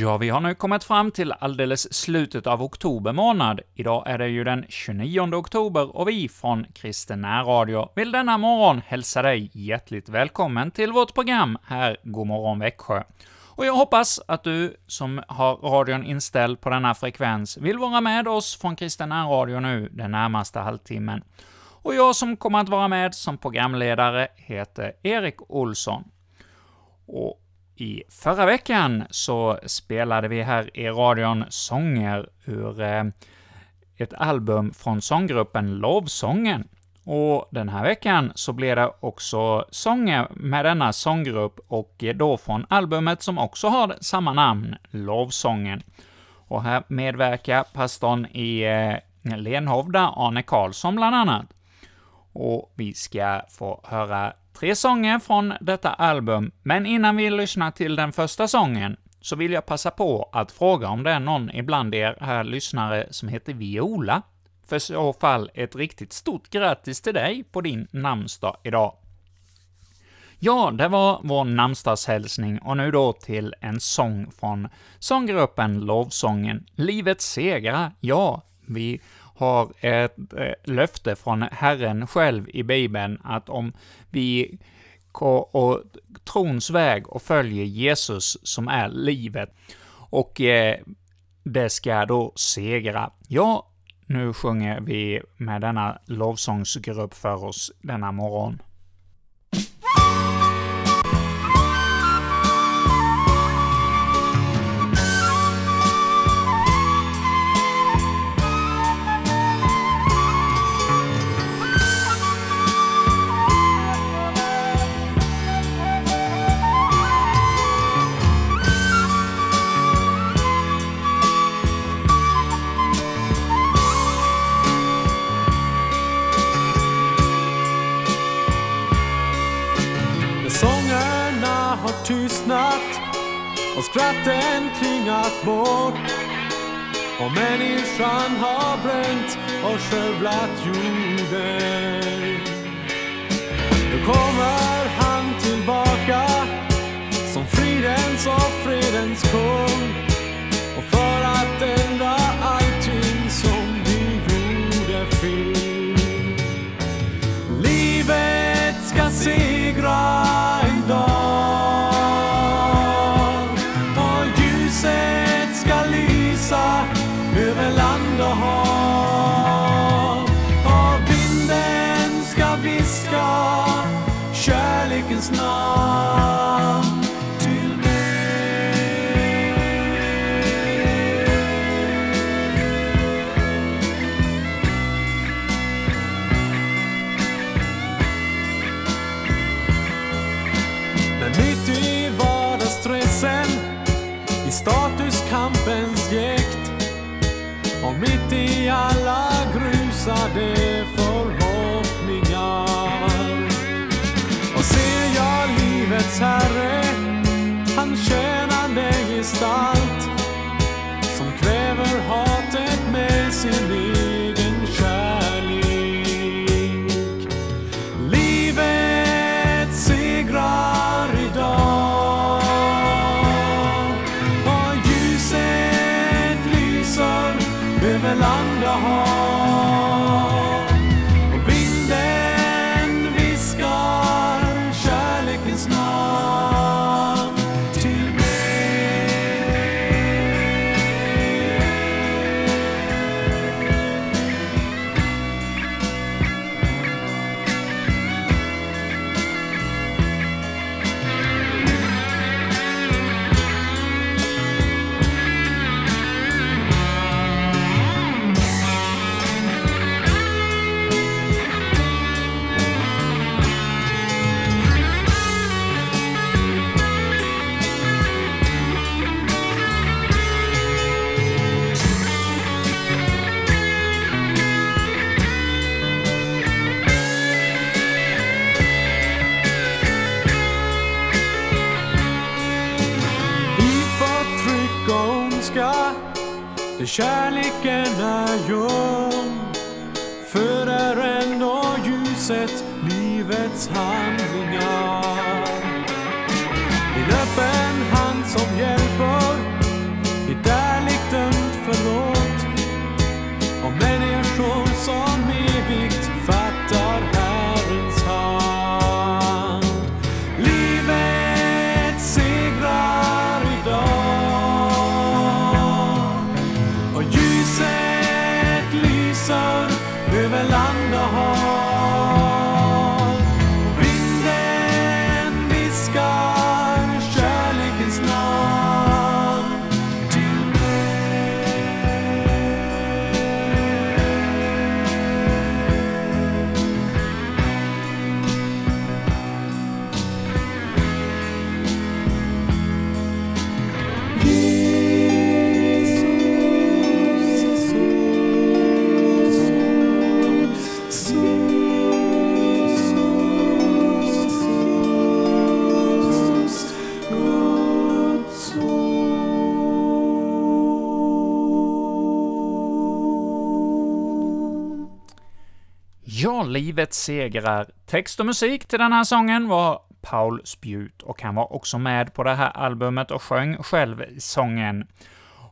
Ja, vi har nu kommit fram till alldeles slutet av oktober månad. Idag är det ju den 29 oktober och vi från Kristen Radio vill denna morgon hälsa dig hjärtligt välkommen till vårt program här God morgon Växjö. Och jag hoppas att du som har radion inställd på denna frekvens vill vara med oss från Kristen Radio nu den närmaste halvtimmen. Och jag som kommer att vara med som programledare heter Erik Olsson. Och i förra veckan så spelade vi här i radion sånger ur eh, ett album från sånggruppen Lovsången. Och den här veckan så blir det också sånger med denna sånggrupp, och då från albumet som också har samma namn, Lovsången. Och här medverkar pastorn i eh, Lenhovda, Arne Karlsson bland annat. Och vi ska få höra tre sånger från detta album, men innan vi lyssnar till den första sången så vill jag passa på att fråga om det är någon ibland er här lyssnare som heter Viola. För så fall ett riktigt stort grattis till dig på din namnsdag idag. Ja, det var vår namnsdagshälsning, och nu då till en sång från sånggruppen Lovsången. Livets segrar, ja, vi har ett eh, löfte från Herren själv i Bibeln, att om vi går och trons väg och följer Jesus som är livet, och eh, det ska då segra. Ja, nu sjunger vi med denna lovsångsgrupp för oss denna morgon. Och klingat bort och människan har bränt och skövlat jorden. Nu kommer han tillbaka som fridens och fredens kung hans tjänande gestalt som handlingar. Din öppen hand som hjälper är därligt dömt förlåt. Och människor som evigt fattar Herrens hand. Livet segrar idag. Och ljuset lyser över land och hav. Text och musik till den här sången var Paul Spjut, och han var också med på det här albumet och sjöng själv sången.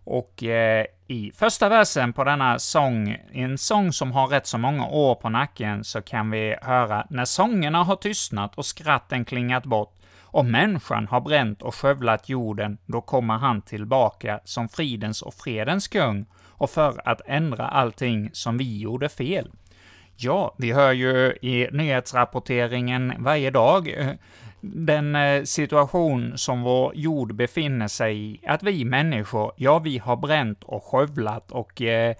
Och eh, i första versen på denna sång, en sång som har rätt så många år på nacken, så kan vi höra ”När sångerna har tystnat och skratten klingat bort, och människan har bränt och skövlat jorden, då kommer han tillbaka som fridens och fredens kung, och för att ändra allting som vi gjorde fel. Ja, vi hör ju i nyhetsrapporteringen varje dag eh, den eh, situation som vår jord befinner sig i, att vi människor, ja, vi har bränt och skövlat och eh,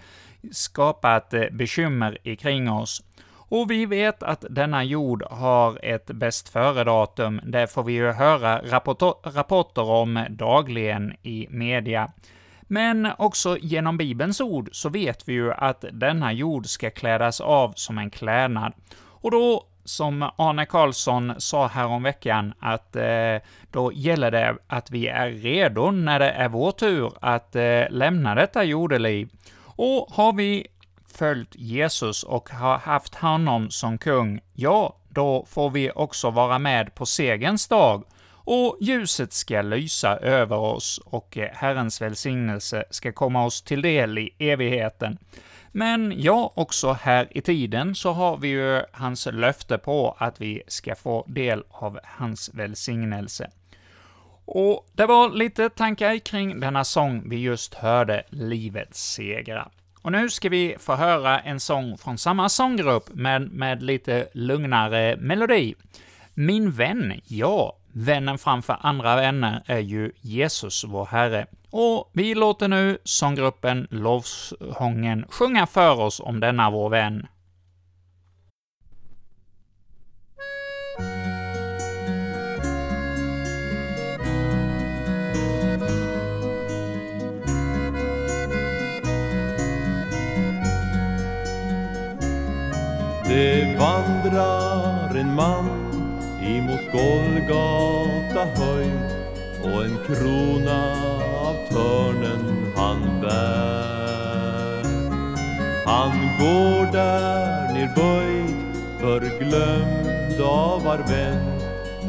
skapat eh, bekymmer kring oss. Och vi vet att denna jord har ett bäst före-datum, det får vi ju höra rapporter om dagligen i media. Men också genom Bibelns ord så vet vi ju att denna jord ska klädas av som en klädnad. Och då, som Arne Karlsson sa häromveckan, att eh, då gäller det att vi är redo när det är vår tur att eh, lämna detta jordeliv. Och har vi följt Jesus och har haft honom som kung, ja, då får vi också vara med på segerns dag, och ljuset ska lysa över oss, och eh, Herrens välsignelse ska komma oss till del i evigheten. Men ja, också här i tiden så har vi ju hans löfte på att vi ska få del av hans välsignelse. Och det var lite tankar kring denna sång vi just hörde, Livets segrar. Och nu ska vi få höra en sång från samma sånggrupp, men med lite lugnare melodi. Min vän, ja, vännen framför andra vänner är ju Jesus, vår Herre. Och vi låter nu sånggruppen Lovsången sjunga för oss om denna vår vän. Det vandrar en man Golgata höjd och en krona av törnen han bär. Han går där nerböjd, förglömd av var vän.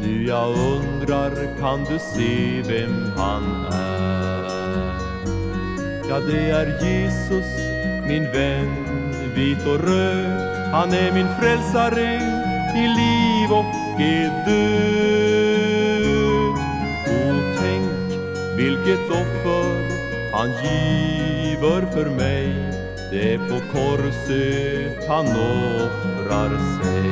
Nu jag undrar, kan du se vem han är? Ja, det är Jesus, min vän, vit och röd han är min frälsare i livet är död. O, tänk vilket offer han giver för mig. Det är på korset han offrar sig.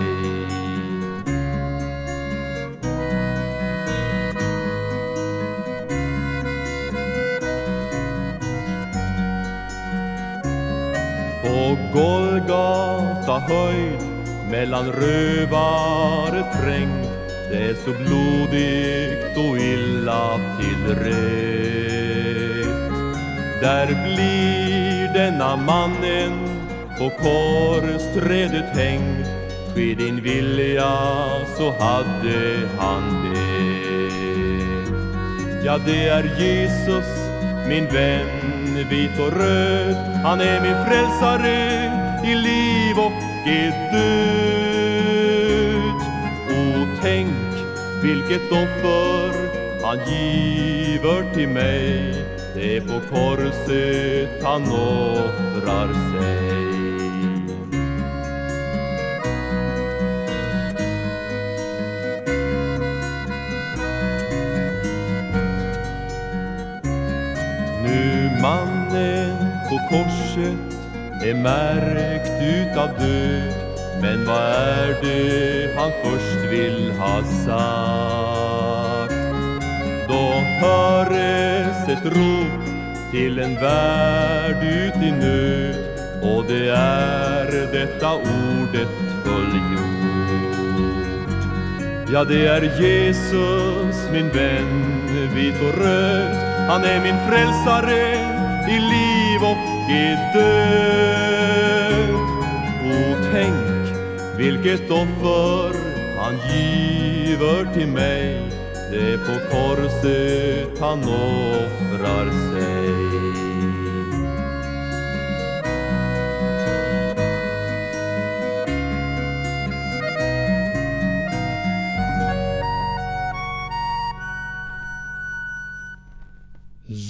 På Golgata höjd mellan rövare trängd Det är så blodigt och illa tillrett Där blir denna mannen på korsträdet hängd. Ske din vilja så hade han det. Ja, det är Jesus, min vän vit och röd. Han är min frälsare i livet är död. O, tänk vilket offer han giver till mig. Det är på korset han offrar sig. Nu mannen på korset är märkt utav död. Men vad är det han först vill ha sagt? Då höres ett rop till en värld ut i nöd. Och det är detta ordet fullgjort. Ja, det är Jesus, min vän, vit och röd. Han är min frälsare i livet liv och i död. O tänk vilket offer han giver till mig, det är på korset han offrar sig.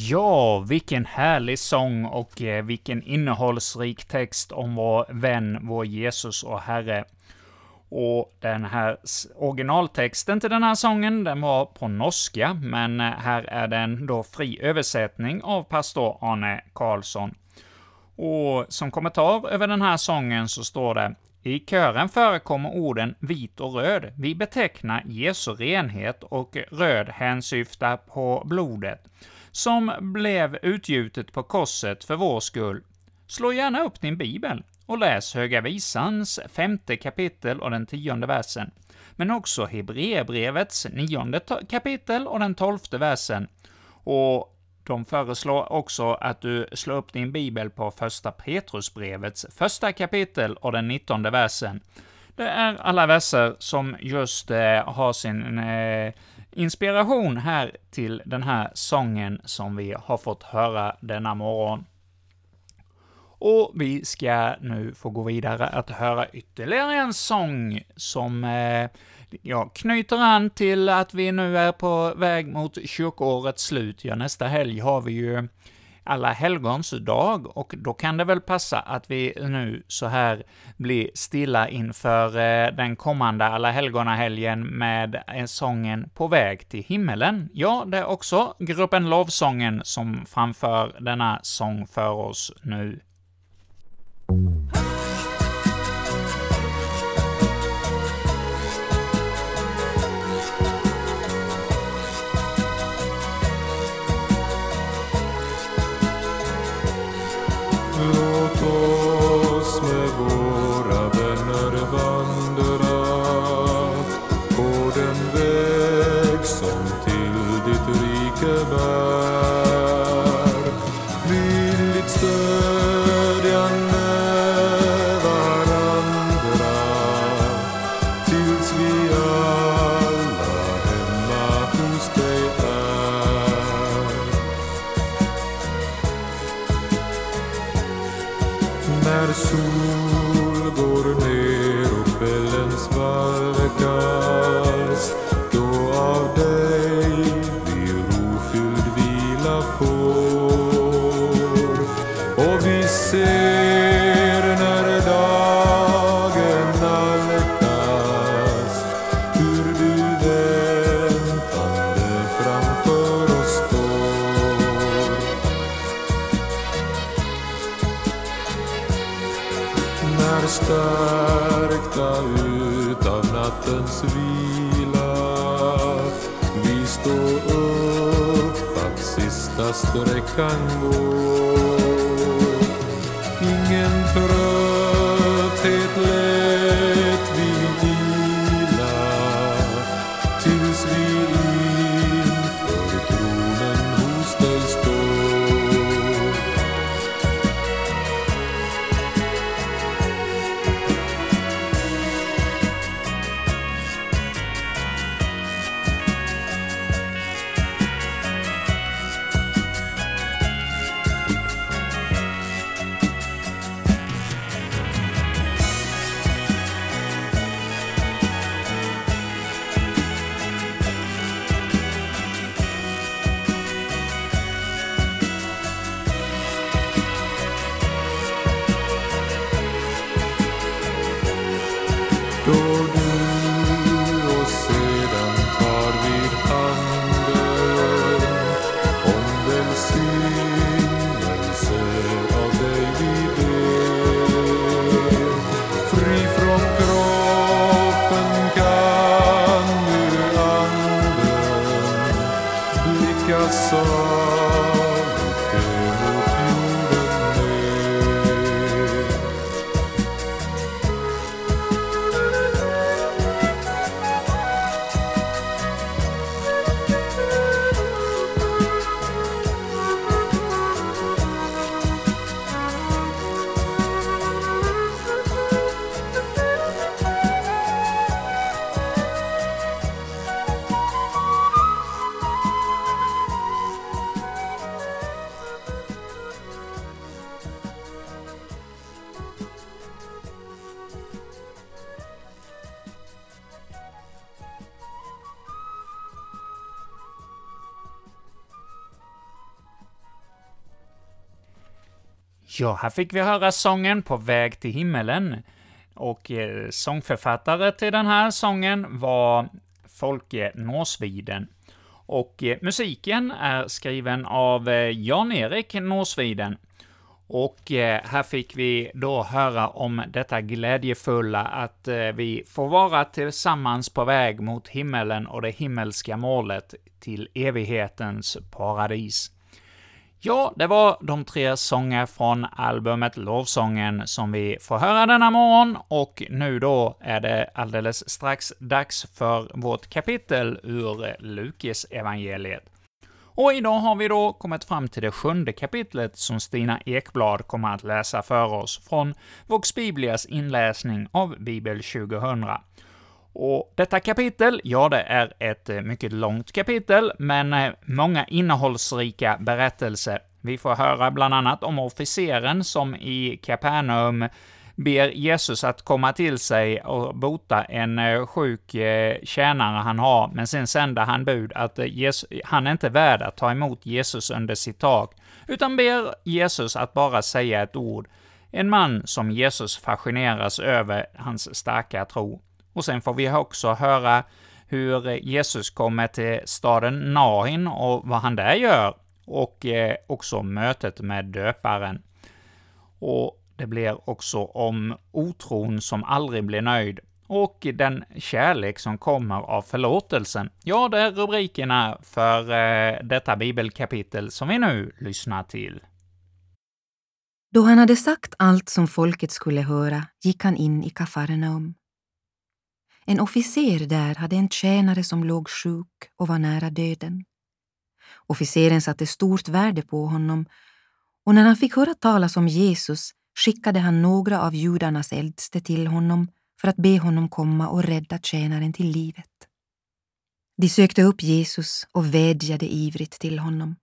Ja, vilken härlig sång och eh, vilken innehållsrik text om vår vän, vår Jesus och Herre. Och den här originaltexten till den här sången, den var på norska, men eh, här är den då fri översättning av pastor Arne Karlsson. Och som kommentar över den här sången så står det i kören förekommer orden vit och röd. Vi betecknar Jesu renhet och röd hänsyftar på blodet som blev utgjutet på korset för vår skull. Slå gärna upp din bibel och läs Höga Visans femte kapitel och den tionde versen, men också Hebreerbrevets nionde kapitel och den tolfte versen. Och de föreslår också att du slår upp din bibel på första Petrusbrevets första kapitel och den nittonde versen. Det är alla verser som just eh, har sin eh, inspiration här till den här sången som vi har fått höra denna morgon. Och vi ska nu få gå vidare att höra ytterligare en sång som eh, ja, knyter an till att vi nu är på väg mot kyrkoårets slut. Ja, nästa helg har vi ju alla helgons dag, och då kan det väl passa att vi nu så här blir stilla inför eh, den kommande alla helgonahelgen med eh, sången På väg till himmelen. Ja, det är också gruppen Lovsången som framför denna sång för oss nu. Och vi ser när dagen nalkas hur du väntande framför oss står. När stärkta utav nattens vila vi står upp att sista sträckan går Ingen Ja, här fick vi höra sången På väg till himmelen. Och eh, sångförfattare till den här sången var Folke Nåsviden. Och eh, musiken är skriven av eh, Jan-Erik Nåsviden. Och eh, här fick vi då höra om detta glädjefulla att eh, vi får vara tillsammans på väg mot himmelen och det himmelska målet till evighetens paradis. Ja, det var de tre sånger från albumet Lovsången som vi får höra denna morgon, och nu då är det alldeles strax dags för vårt kapitel ur Lukis evangeliet. Och idag har vi då kommit fram till det sjunde kapitlet som Stina Ekblad kommer att läsa för oss från Vox Biblias inläsning av Bibel 2000. Och detta kapitel, ja, det är ett eh, mycket långt kapitel, men eh, många innehållsrika berättelser. Vi får höra bland annat om officeren som i Kapernaum ber Jesus att komma till sig och bota en eh, sjuk tjänare han har, men sen sänder han bud att han är inte värd att ta emot Jesus under sitt tak, utan ber Jesus att bara säga ett ord. En man som Jesus fascineras över hans starka tro. Och sen får vi också höra hur Jesus kommer till staden Nahin och vad han där gör, och eh, också mötet med döparen. Och det blir också om otron som aldrig blir nöjd, och den kärlek som kommer av förlåtelsen. Ja, det är rubrikerna för eh, detta bibelkapitel som vi nu lyssnar till. Då han hade sagt allt som folket skulle höra gick han in i Kafarnaum. En officer där hade en tjänare som låg sjuk och var nära döden. Officeren satte stort värde på honom och när han fick höra talas om Jesus skickade han några av judarnas äldste till honom för att be honom komma och rädda tjänaren till livet. De sökte upp Jesus och vädjade ivrigt till honom.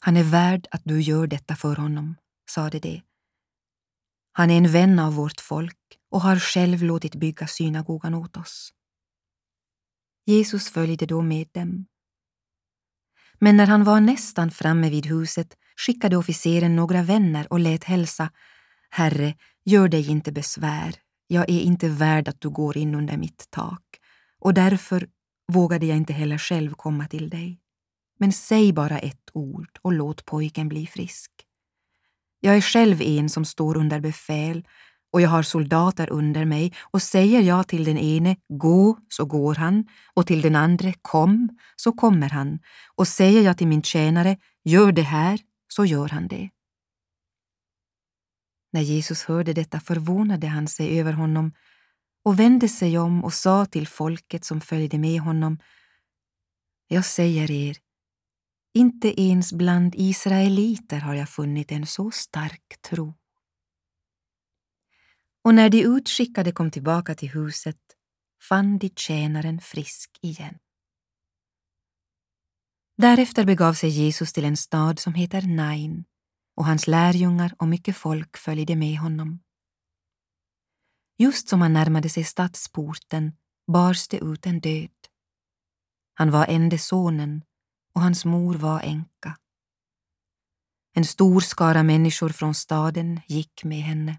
Han är värd att du gör detta för honom, sade de. Han är en vän av vårt folk och har själv låtit bygga synagogan åt oss. Jesus följde då med dem. Men när han var nästan framme vid huset skickade officeren några vänner och lät hälsa Herre, gör dig inte besvär, jag är inte värd att du går in under mitt tak och därför vågade jag inte heller själv komma till dig. Men säg bara ett ord och låt pojken bli frisk. Jag är själv en som står under befäl och jag har soldater under mig och säger jag till den ene gå så går han och till den andra kom så kommer han och säger jag till min tjänare gör det här så gör han det. När Jesus hörde detta förvånade han sig över honom och vände sig om och sa till folket som följde med honom Jag säger er, inte ens bland israeliter har jag funnit en så stark tro. Och när de utskickade kom tillbaka till huset fann de tjänaren frisk igen. Därefter begav sig Jesus till en stad som heter Nain och hans lärjungar och mycket folk följde med honom. Just som han närmade sig stadsporten bars det ut en död. Han var ende sonen och hans mor var änka. En stor skara människor från staden gick med henne.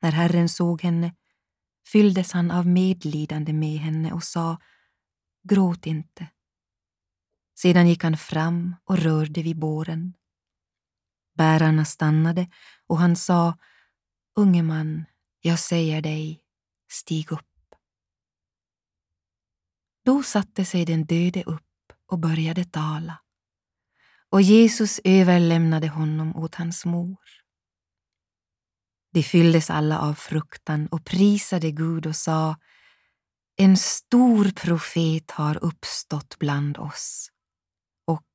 När Herren såg henne fylldes han av medlidande med henne och sa Gråt inte. Sedan gick han fram och rörde vid båren. Bärarna stannade och han sa Unge man, jag säger dig, stig upp. Då satte sig den döde upp och började tala. Och Jesus överlämnade honom åt hans mor. De fylldes alla av fruktan och prisade Gud och sa En stor profet har uppstått bland oss och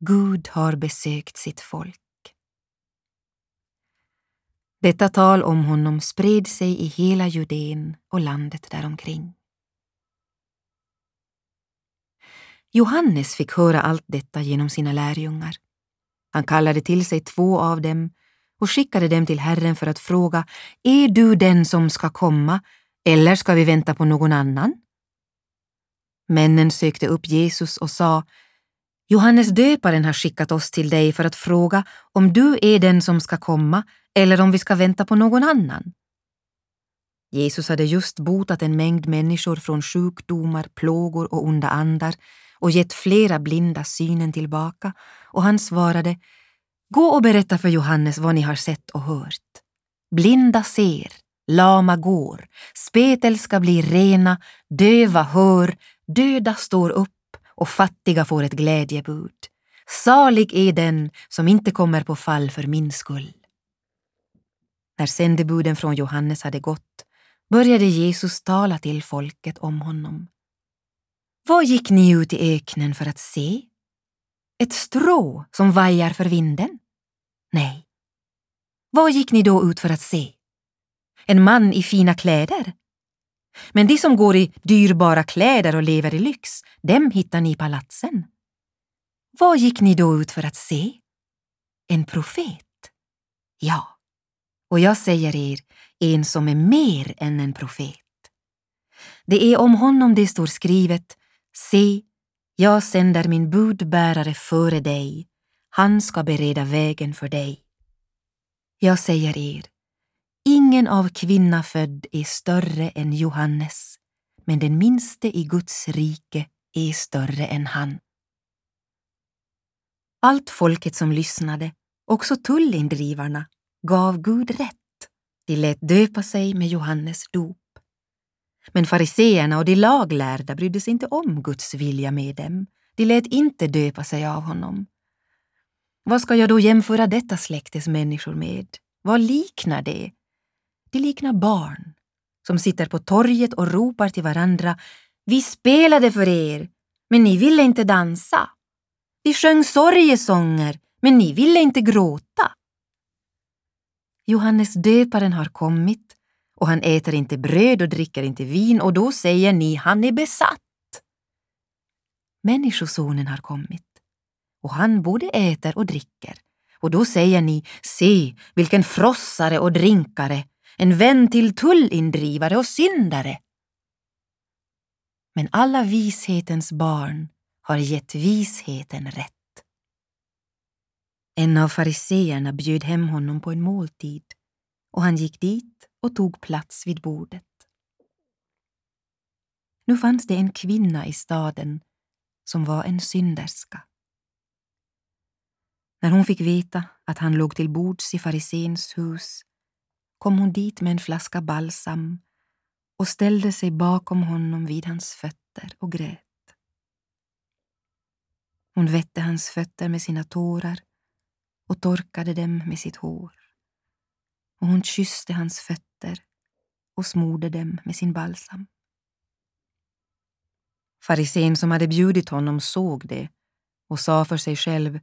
Gud har besökt sitt folk. Detta tal om honom spred sig i hela Judeen och landet däromkring. Johannes fick höra allt detta genom sina lärjungar. Han kallade till sig två av dem och skickade dem till Herren för att fråga Är du den som ska komma eller ska vi vänta på någon annan? Männen sökte upp Jesus och sa Johannes döparen har skickat oss till dig för att fråga om du är den som ska komma eller om vi ska vänta på någon annan. Jesus hade just botat en mängd människor från sjukdomar, plågor och onda andar och gett flera blinda synen tillbaka och han svarade Gå och berätta för Johannes vad ni har sett och hört. Blinda ser, lama går, spetälska blir rena, döva hör, döda står upp och fattiga får ett glädjebud. Salig är den som inte kommer på fall för min skull. När sändebuden från Johannes hade gått började Jesus tala till folket om honom. Vad gick ni ut i öknen för att se? Ett strå som vajar för vinden? Nej. Vad gick ni då ut för att se? En man i fina kläder? Men de som går i dyrbara kläder och lever i lyx, dem hittar ni i palatsen. Vad gick ni då ut för att se? En profet? Ja, och jag säger er, en som är mer än en profet. Det är om honom det står skrivet, se, jag sänder min budbärare före dig, han ska bereda vägen för dig. Jag säger er, ingen av kvinna född är större än Johannes, men den minste i Guds rike är större än han. Allt folket som lyssnade, också tullindrivarna, gav Gud rätt. De lät döpa sig med Johannes dop. Men fariseerna och de laglärda brydde sig inte om Guds vilja med dem. De lät inte döpa sig av honom. Vad ska jag då jämföra detta släktes människor med? Vad liknar det? Det liknar barn som sitter på torget och ropar till varandra Vi spelade för er, men ni ville inte dansa. Vi sjöng sorgesånger, men ni ville inte gråta. Johannes döparen har kommit och han äter inte bröd och dricker inte vin och då säger ni han är besatt. Människosonen har kommit och han både äter och dricker och då säger ni se vilken frossare och drinkare, en vän till tullindrivare och syndare. Men alla vishetens barn har gett visheten rätt. En av fariseerna bjöd hem honom på en måltid och han gick dit och tog plats vid bordet. Nu fanns det en kvinna i staden som var en synderska. När hon fick veta att han låg till bords i farisens hus kom hon dit med en flaska balsam och ställde sig bakom honom vid hans fötter och grät. Hon vette hans fötter med sina tårar och torkade dem med sitt hår. Och hon kysste hans fötter och smorde dem med sin balsam. Farisén som hade bjudit honom såg det och sa för sig själv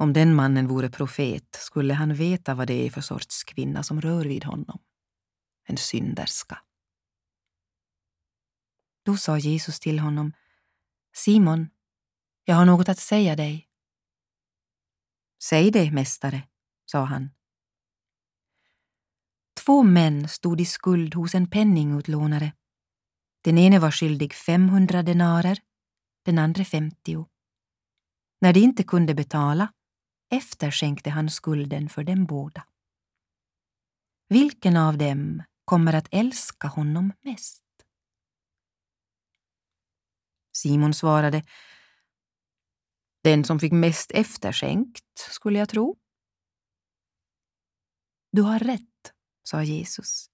om den mannen vore profet skulle han veta vad det är för sorts kvinna som rör vid honom. En synderska. Då sa Jesus till honom Simon, jag har något att säga dig. Säg det, mästare, sa han. Två män stod i skuld hos en penningutlånare. Den ene var skyldig 500 denarer, den andra 50. När de inte kunde betala efterskänkte han skulden för dem båda. Vilken av dem kommer att älska honom mest? Simon svarade den som fick mest efterskänkt, skulle jag tro. Du har rätt, sa Jesus.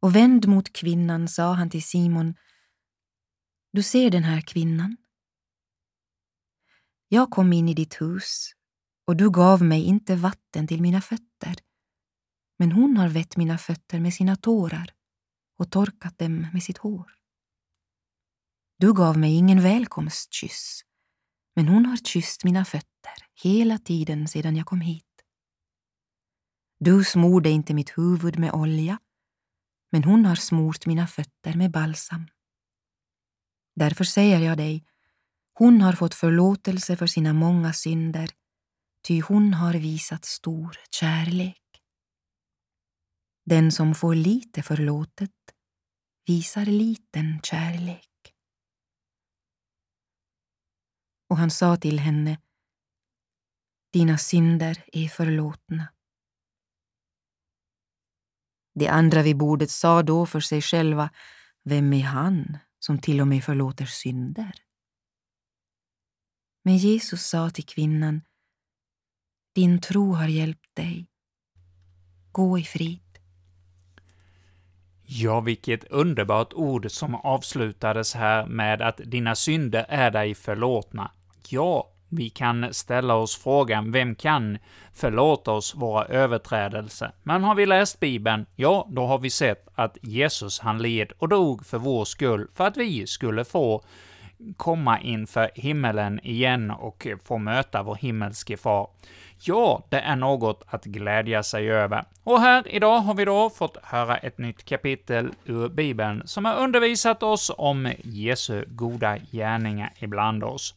Och vänd mot kvinnan sa han till Simon, du ser den här kvinnan? Jag kom in i ditt hus och du gav mig inte vatten till mina fötter, men hon har vett mina fötter med sina tårar och torkat dem med sitt hår. Du gav mig ingen välkomstkyss, men hon har kysst mina fötter hela tiden sedan jag kom hit. Du smorde inte mitt huvud med olja, men hon har smort mina fötter med balsam. Därför säger jag dig, hon har fått förlåtelse för sina många synder, ty hon har visat stor kärlek. Den som får lite förlåtet visar liten kärlek. och han sa till henne Dina synder är förlåtna. De andra vid bordet sa då för sig själva Vem är han som till och med förlåter synder? Men Jesus sa till kvinnan din tro har hjälpt dig. Gå i frid. Ja, vilket underbart ord som avslutades här med att dina synder är dig förlåtna. Ja, vi kan ställa oss frågan, vem kan förlåta oss våra överträdelser? Men har vi läst Bibeln, ja, då har vi sett att Jesus, han led och dog för vår skull, för att vi skulle få komma inför himmelen igen och få möta vår himmelske far. Ja, det är något att glädja sig över. Och här idag har vi då fått höra ett nytt kapitel ur Bibeln som har undervisat oss om Jesu goda gärningar ibland oss.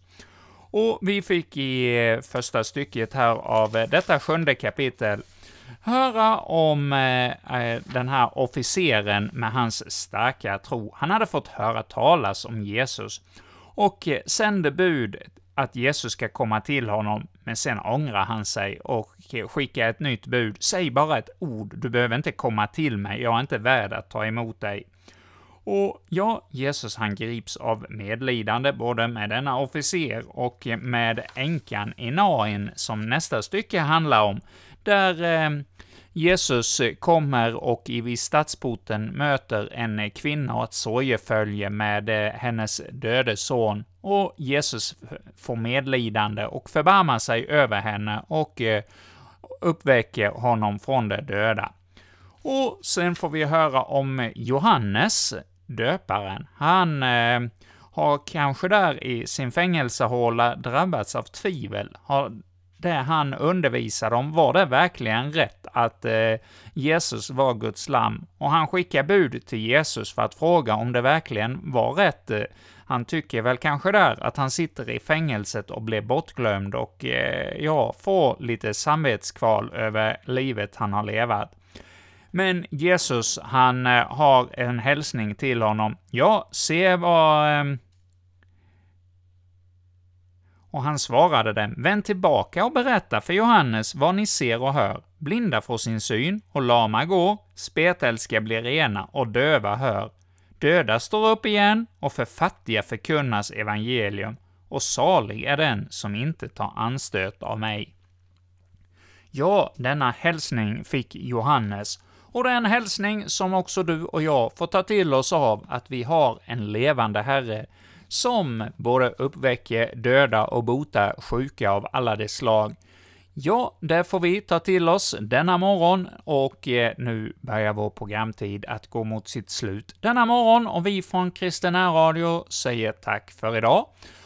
Och vi fick i eh, första stycket här av eh, detta sjunde kapitel höra om eh, eh, den här officeren med hans starka tro. Han hade fått höra talas om Jesus och eh, sände bud att Jesus ska komma till honom, men sen ångrar han sig och eh, skickar ett nytt bud. Säg bara ett ord, du behöver inte komma till mig, jag är inte värd att ta emot dig. Och ja, Jesus han grips av medlidande både med denna officer och eh, med änkan i Nain, som nästa stycke handlar om, där eh, Jesus kommer och i vid stadsporten möter en kvinna och ett sorgefölje med eh, hennes döde son, och Jesus får medlidande och förbarmar sig över henne och eh, uppväcker honom från de döda. Och sen får vi höra om Johannes, döparen. Han eh, har kanske där i sin fängelsehåla drabbats av tvivel. Har det han undervisade om, var det verkligen rätt att eh, Jesus var Guds lamm? Och han skickar bud till Jesus för att fråga om det verkligen var rätt. Eh, han tycker väl kanske där att han sitter i fängelset och blir bortglömd och, eh, ja, får lite samvetskval över livet han har levat. Men Jesus, han eh, har en hälsning till honom. Ja, se vad... Eh, och han svarade dem, vänd tillbaka och berätta för Johannes vad ni ser och hör. Blinda får sin syn, och lama går, spetälska blir rena, och döva hör. Döda står upp igen, och för fattiga förkunnas evangelium, och salig är den som inte tar anstöt av mig. Ja, denna hälsning fick Johannes, och det är en hälsning som också du och jag får ta till oss av att vi har en levande Herre, som både uppväcker döda och botar sjuka av alla de slag. Ja, det får vi ta till oss denna morgon, och eh, nu börjar vår programtid att gå mot sitt slut denna morgon, och vi från Kristen Radio säger tack för idag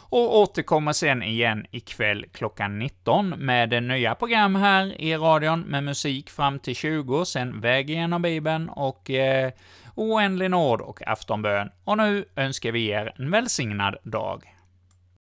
och återkommer sen igen ikväll klockan 19 med nya program här i radion med musik fram till 20, sen Väg genom Bibeln och eh, Oändlig nåd och aftonbön. Och nu önskar vi er en välsignad dag.